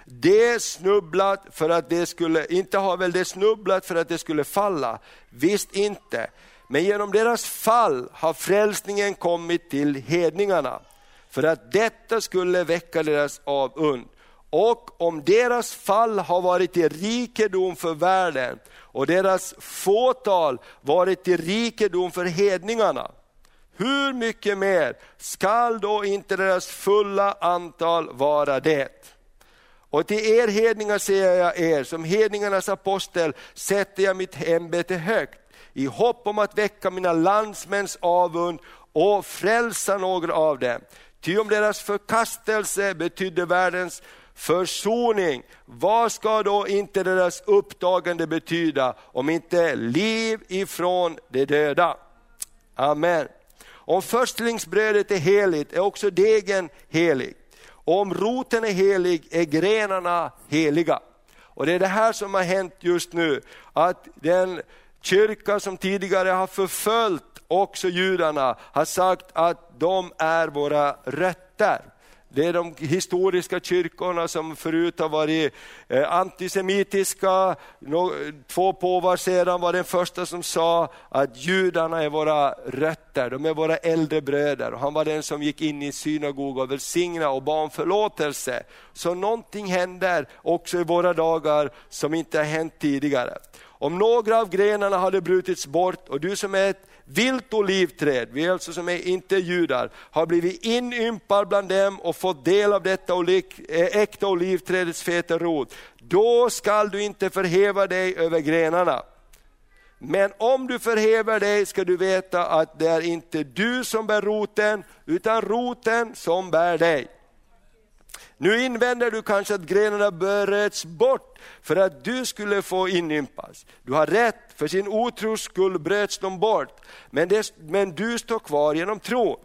det snubblat för att det skulle, inte har väl det snubblat för att det skulle falla, visst inte. Men genom deras fall har frälsningen kommit till hedningarna, för att detta skulle väcka deras avund. Och om deras fall har varit till rikedom för världen och deras fåtal varit till rikedom för hedningarna, hur mycket mer skall då inte deras fulla antal vara det? Och till er hedningar säger jag er, som hedningarnas apostel sätter jag mitt ämbete högt, i hopp om att väcka mina landsmäns avund och frälsa några av dem. Ty om deras förkastelse betydde världens försoning, vad ska då inte deras uppdagande betyda om inte liv ifrån de döda? Amen. Om förstlingsbrödet är heligt är också degen helig. Och om roten är helig är grenarna heliga. Och det är det här som har hänt just nu, att den kyrka som tidigare har förföljt också judarna har sagt att de är våra rötter. Det är de historiska kyrkorna som förut har varit eh, antisemitiska. Två påvar sedan var den första som sa att judarna är våra rötter, de är våra äldre bröder. Han var den som gick in i synagogan och välsignade och bad om förlåtelse. Så någonting händer också i våra dagar som inte har hänt tidigare. Om några av grenarna hade brutits bort och du som är ett vilt olivträd, vi alltså som är inte judar, har blivit inympad bland dem och fått del av detta eh, äkta olivträdets feta rot, då skall du inte förhäva dig över grenarna. Men om du förhäver dig ska du veta att det är inte du som bär roten, utan roten som bär dig. Nu invänder du kanske att grenarna bröts bort för att du skulle få inympas. Du har rätt, för sin otros skull bröts de bort. Men, det, men du står kvar genom tro.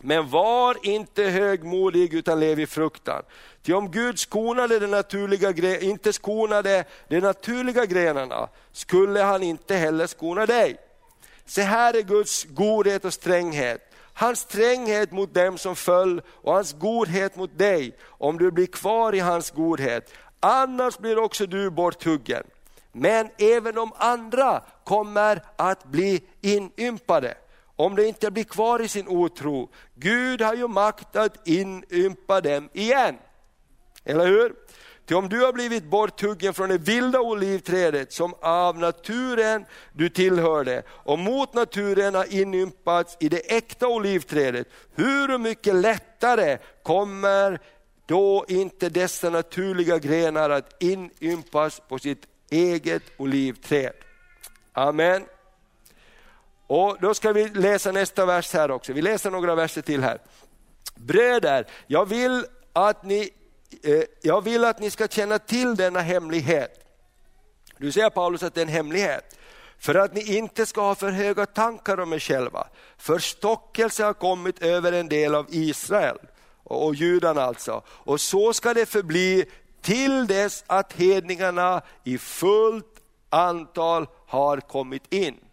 Men var inte högmodig utan lev i fruktan. Ty om Gud skonade de naturliga, inte skonade de naturliga grenarna skulle han inte heller skona dig. Se här är Guds godhet och stränghet. Hans stränghet mot dem som föll och hans godhet mot dig, om du blir kvar i hans godhet. Annars blir också du borthuggen. Men även de andra kommer att bli inympade om de inte blir kvar i sin otro. Gud har ju makt att inympa dem igen. Eller hur? Ty om du har blivit borthuggen från det vilda olivträdet som av naturen du tillhörde och mot naturen har inympats i det äkta olivträdet, hur mycket lättare kommer då inte dessa naturliga grenar att inympas på sitt eget olivträd. Amen. Och Då ska vi läsa nästa vers här också, vi läser några verser till här. Bröder, jag vill att ni Eh, jag vill att ni ska känna till denna hemlighet. Nu säger Paulus att det är en hemlighet. För att ni inte ska ha för höga tankar om er själva. Förstockelse har kommit över en del av Israel, och judarna alltså. Och så ska det förbli till dess att hedningarna i fullt antal har kommit in.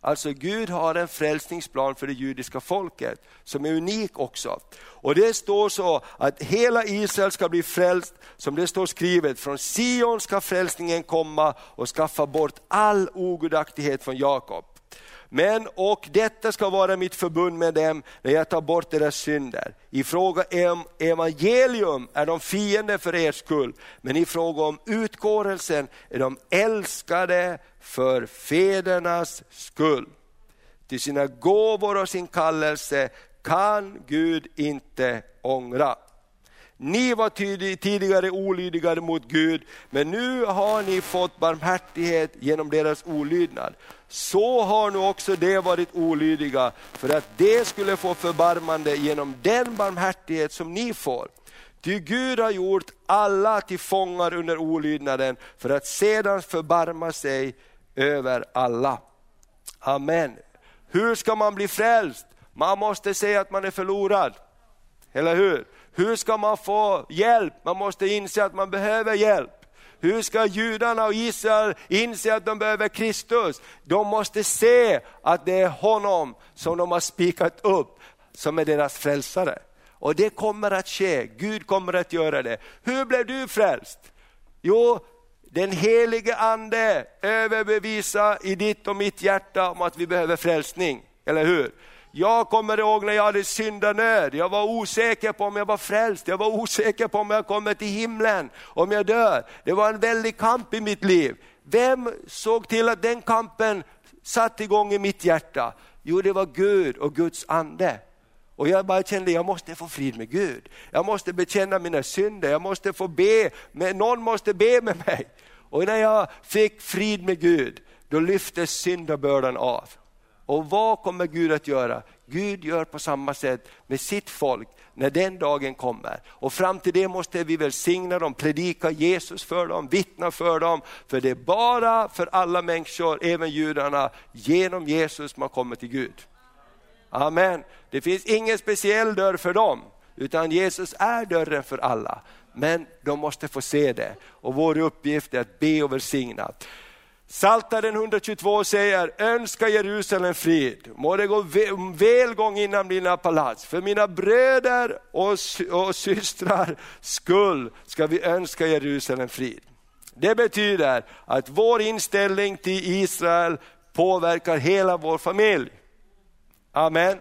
Alltså Gud har en frälsningsplan för det judiska folket som är unik också. Och det står så att hela Israel ska bli frälst, som det står skrivet, från Sion ska frälsningen komma och skaffa bort all ogudaktighet från Jakob. Men och detta ska vara mitt förbund med dem när jag tar bort deras synder. I fråga om evangelium är de fiender för er skull, men i fråga om utkårelsen är de älskade för fädernas skull. Till sina gåvor och sin kallelse kan Gud inte ångra. Ni var tidigare olydiga mot Gud, men nu har ni fått barmhärtighet genom deras olydnad. Så har nu också de varit olydiga, för att de skulle få förbarmande genom den barmhärtighet som ni får. Ty Gud har gjort alla till fångar under olydnaden, för att sedan förbarma sig över alla. Amen. Hur ska man bli frälst? Man måste säga att man är förlorad. Eller hur? Hur ska man få hjälp? Man måste inse att man behöver hjälp. Hur ska judarna och Israel inse att de behöver Kristus? De måste se att det är honom som de har spikat upp som är deras frälsare. Och det kommer att ske, Gud kommer att göra det. Hur blev du frälst? Jo, den helige ande överbevisar i ditt och mitt hjärta om att vi behöver frälsning, eller hur? Jag kommer ihåg när jag hade syndanöd, jag var osäker på om jag var frälst, jag var osäker på om jag kommer till himlen, om jag dör. Det var en väldig kamp i mitt liv. Vem såg till att den kampen satte igång i mitt hjärta? Jo, det var Gud och Guds ande. Och jag bara kände, jag måste få frid med Gud. Jag måste bekänna mina synder, jag måste få be, med, någon måste be med mig. Och när jag fick frid med Gud, då lyftes syndabördan av. Och vad kommer Gud att göra? Gud gör på samma sätt med sitt folk när den dagen kommer. Och fram till det måste vi välsigna dem, predika Jesus för dem, vittna för dem. För det är bara för alla människor, även judarna, genom Jesus man kommer till Gud. Amen. Det finns ingen speciell dörr för dem, utan Jesus är dörren för alla. Men de måste få se det och vår uppgift är att be och välsigna. Saltaren 122 säger, önska Jerusalem frid, må det gå välgång inom dina palats. För mina bröder och, och systrar skull ska vi önska Jerusalem frid. Det betyder att vår inställning till Israel påverkar hela vår familj. Amen.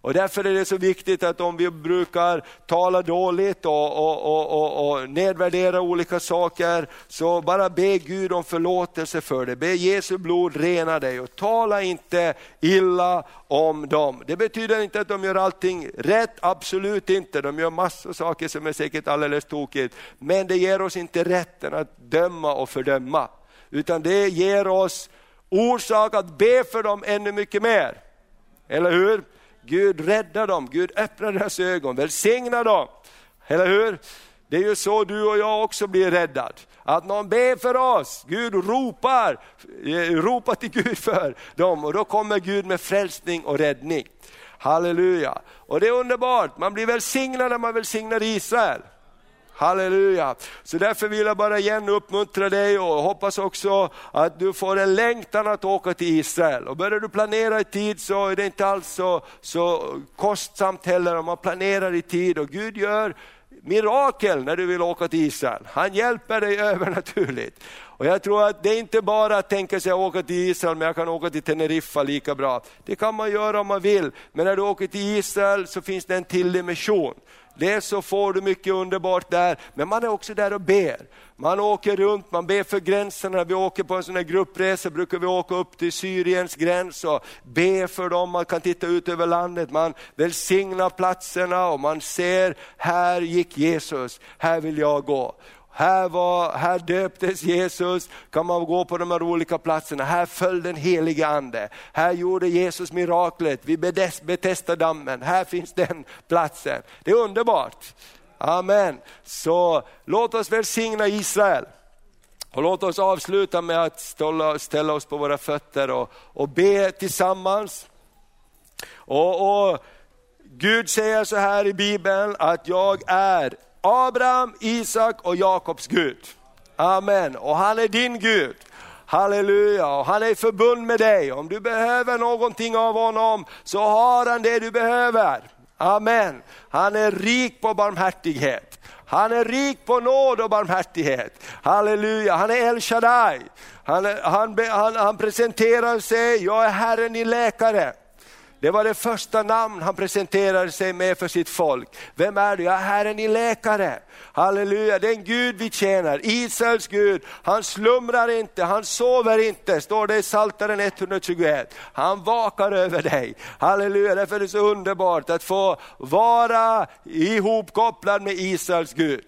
Och därför är det så viktigt att om vi brukar tala dåligt och, och, och, och, nedvärdera olika saker, så bara be Gud om förlåtelse för det. Be Jesu blod rena dig och tala inte illa om dem. Det betyder inte att de gör allting rätt, absolut inte. De gör massor av saker som är säkert alldeles tokigt. Men det ger oss inte rätten att döma och fördöma. Utan det ger oss orsak att be för dem ännu mycket mer. Eller hur? Gud räddar dem, Gud öppnar deras ögon, välsignar dem. Eller hur? Det är ju så du och jag också blir räddad. Att någon ber för oss, Gud ropar, eh, ropar till Gud för dem och då kommer Gud med frälsning och räddning. Halleluja! Och det är underbart, man blir välsignad när man välsignar Israel. Halleluja! Så därför vill jag bara igen uppmuntra dig och hoppas också att du får en längtan att åka till Israel. Och börjar du planera i tid så är det inte alls så, så kostsamt heller om man planerar i tid och Gud gör mirakel när du vill åka till Israel. Han hjälper dig övernaturligt. Och jag tror att det är inte bara att tänka sig att åka till Israel, men jag kan åka till Teneriffa lika bra. Det kan man göra om man vill, men när du åker till Israel så finns det en till dimension. Dels så får du mycket underbart där, men man är också där och ber. Man åker runt, man ber för gränserna. Vi åker på en sån här gruppresa brukar vi åka upp till Syriens gräns och be för dem. Man kan titta ut över landet, man välsignar platserna och man ser, här gick Jesus, här vill jag gå. Här, var, här döptes Jesus, kan man gå på de här olika platserna. Här föll den helige ande. Här gjorde Jesus miraklet vid Betesda-dammen. Här finns den platsen. Det är underbart. Amen. Så låt oss välsigna Israel. Och låt oss avsluta med att ställa, ställa oss på våra fötter och, och be tillsammans. Och, och Gud säger så här i Bibeln att jag är Abraham, Isak och Jakobs Gud. Amen. Och han är din Gud. Halleluja, och han är i förbund med dig. Om du behöver någonting av honom så har han det du behöver. Amen. Han är rik på barmhärtighet. Han är rik på nåd och barmhärtighet. Halleluja, han är El Shaddai. Han, han, han, han presenterar sig, jag är Herren din läkare. Det var det första namn han presenterade sig med för sitt folk. Vem är du? Ja, Herren din läkare. Halleluja, den Gud vi tjänar, Israels Gud. Han slumrar inte, han sover inte, står det i Psaltaren 121. Han vakar över dig. Halleluja, därför är det så underbart att få vara ihopkopplad med Israels Gud.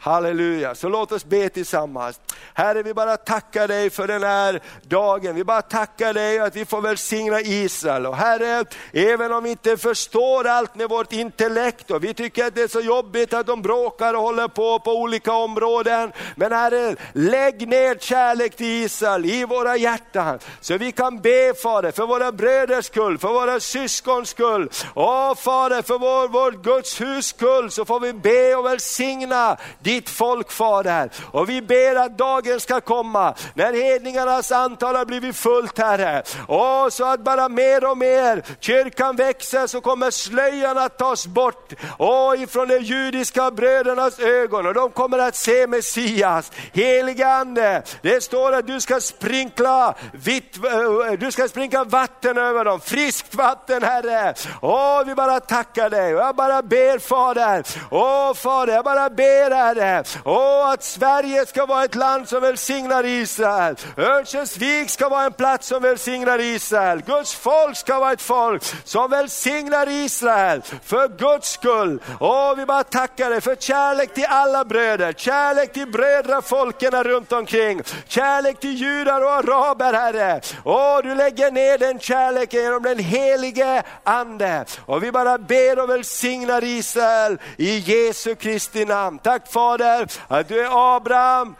Halleluja, så låt oss be tillsammans. Herre, vi bara tackar dig för den här dagen. Vi bara tackar dig att vi får välsigna Israel. Och Herre, även om vi inte förstår allt med vårt intellekt och vi tycker att det är så jobbigt att de bråkar och håller på på olika områden. Men Herre, lägg ner kärlek till Israel i våra hjärtan. Så vi kan be Fader, för våra bröders skull, för våra syskons skull. Åh Fader, för vår, vår Guds hus skull så får vi be och välsigna ditt folk Fader. Och vi ber att dagen ska komma när hedningarnas antal har blivit fullt Herre. Och så att bara mer och mer kyrkan växer så kommer slöjan att tas bort och ifrån de judiska brödernas ögon och de kommer att se Messias. Helige Ande, det står att du ska sprinkla, vitt, du ska sprinkla vatten över dem, friskt vatten Herre. Åh, vi bara tackar dig och jag bara ber Fader, åh Fader, jag bara ber Herre, åh att Sverige ska vara ett land som välsignar Israel. Örnsköldsvik ska vara en plats som välsignar Israel. Guds folk ska vara ett folk som välsignar Israel för Guds skull. Åh, vi bara tackar dig för kärlek till alla bröder, kärlek till brödrafolken runt omkring, kärlek till judar och araber Herre. Åh, du lägger ner den kärleken genom den helige Ande. Och vi bara ber och välsignar Israel i Jesu Kristi namn. Tack Fader att du är Abraham,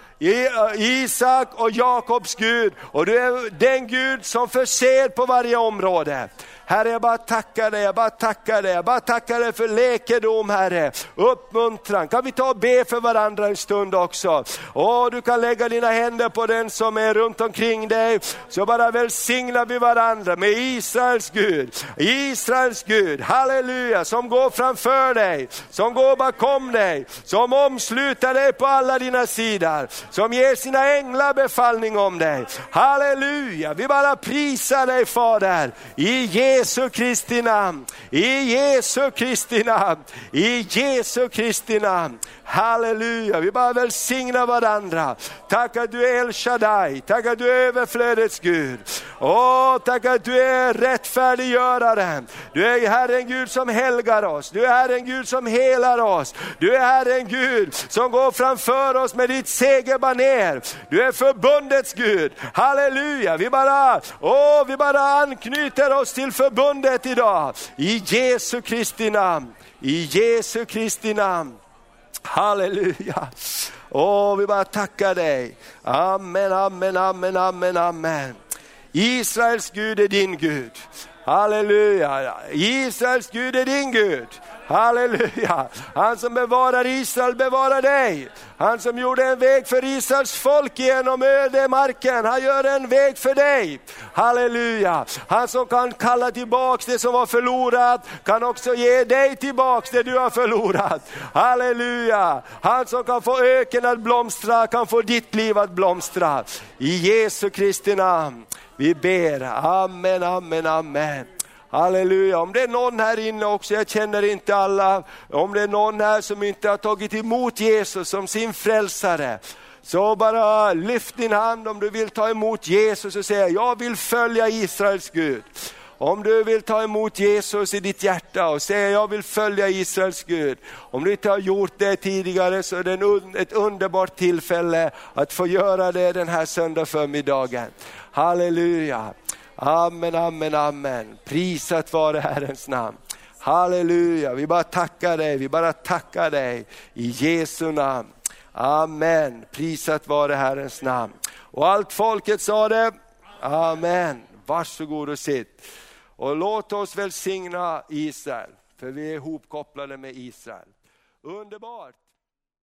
Isak och Jakobs Gud och du är den Gud som förser på varje område. Herre, jag bara tackar dig, jag bara tackar dig, jag bara tackar dig för läkedom Herre, uppmuntran. Kan vi ta och be för varandra en stund också? Åh, du kan lägga dina händer på den som är runt omkring dig, så bara välsignar vi varandra med Israels Gud, Israels Gud, halleluja, som går framför dig, som går bakom dig, som omsluter dig på alla dina sidor, som ger sina änglar befallning om dig. Halleluja, vi bara prisar dig Fader, i Jesu Kristi namn, i Jesu Kristi namn, i Jesu Kristi namn. Halleluja, vi bara välsignar varandra. Tack att du är El Shaddai, tack att du är överflödets Gud. Åh, tack att du är rättfärdiggöraren. Du är Herren Gud som helgar oss, du är Herren Gud som helar oss. Du är Herren Gud som går framför oss med ditt segerbaner. Du är förbundets Gud. Halleluja, vi bara, åh, vi bara anknyter oss till förbundet idag. I Jesu Kristi namn, i Jesu Kristi namn. Halleluja. Åh, vi bara tackar dig. Amen, amen, amen, amen, amen. Israels Gud är din Gud. Halleluja. Israels Gud är din Gud. Halleluja! Han som bevarar Israel bevarar dig. Han som gjorde en väg för Israels folk genom ödemarken, han gör en väg för dig. Halleluja! Han som kan kalla tillbaks det som var förlorat, kan också ge dig tillbaks det du har förlorat. Halleluja! Han som kan få öken att blomstra, kan få ditt liv att blomstra. I Jesu Kristi namn. Vi ber, amen, amen, amen. Halleluja, om det är någon här inne också, jag känner inte alla, om det är någon här som inte har tagit emot Jesus som sin frälsare, så bara lyft din hand om du vill ta emot Jesus och säga, jag vill följa Israels Gud. Om du vill ta emot Jesus i ditt hjärta och säga jag vill följa Israels Gud. Om du inte har gjort det tidigare så är det ett underbart tillfälle att få göra det den här söndag förmiddagen. Halleluja. Amen, amen, amen. Prisat vare Herrens namn. Halleluja, vi bara tackar dig, vi bara tackar dig i Jesu namn. Amen, prisat vare Herrens namn. Och allt folket sa det, Amen. Varsågod och sitt. Och låt oss välsigna Israel, för vi är ihopkopplade med Israel. Underbart!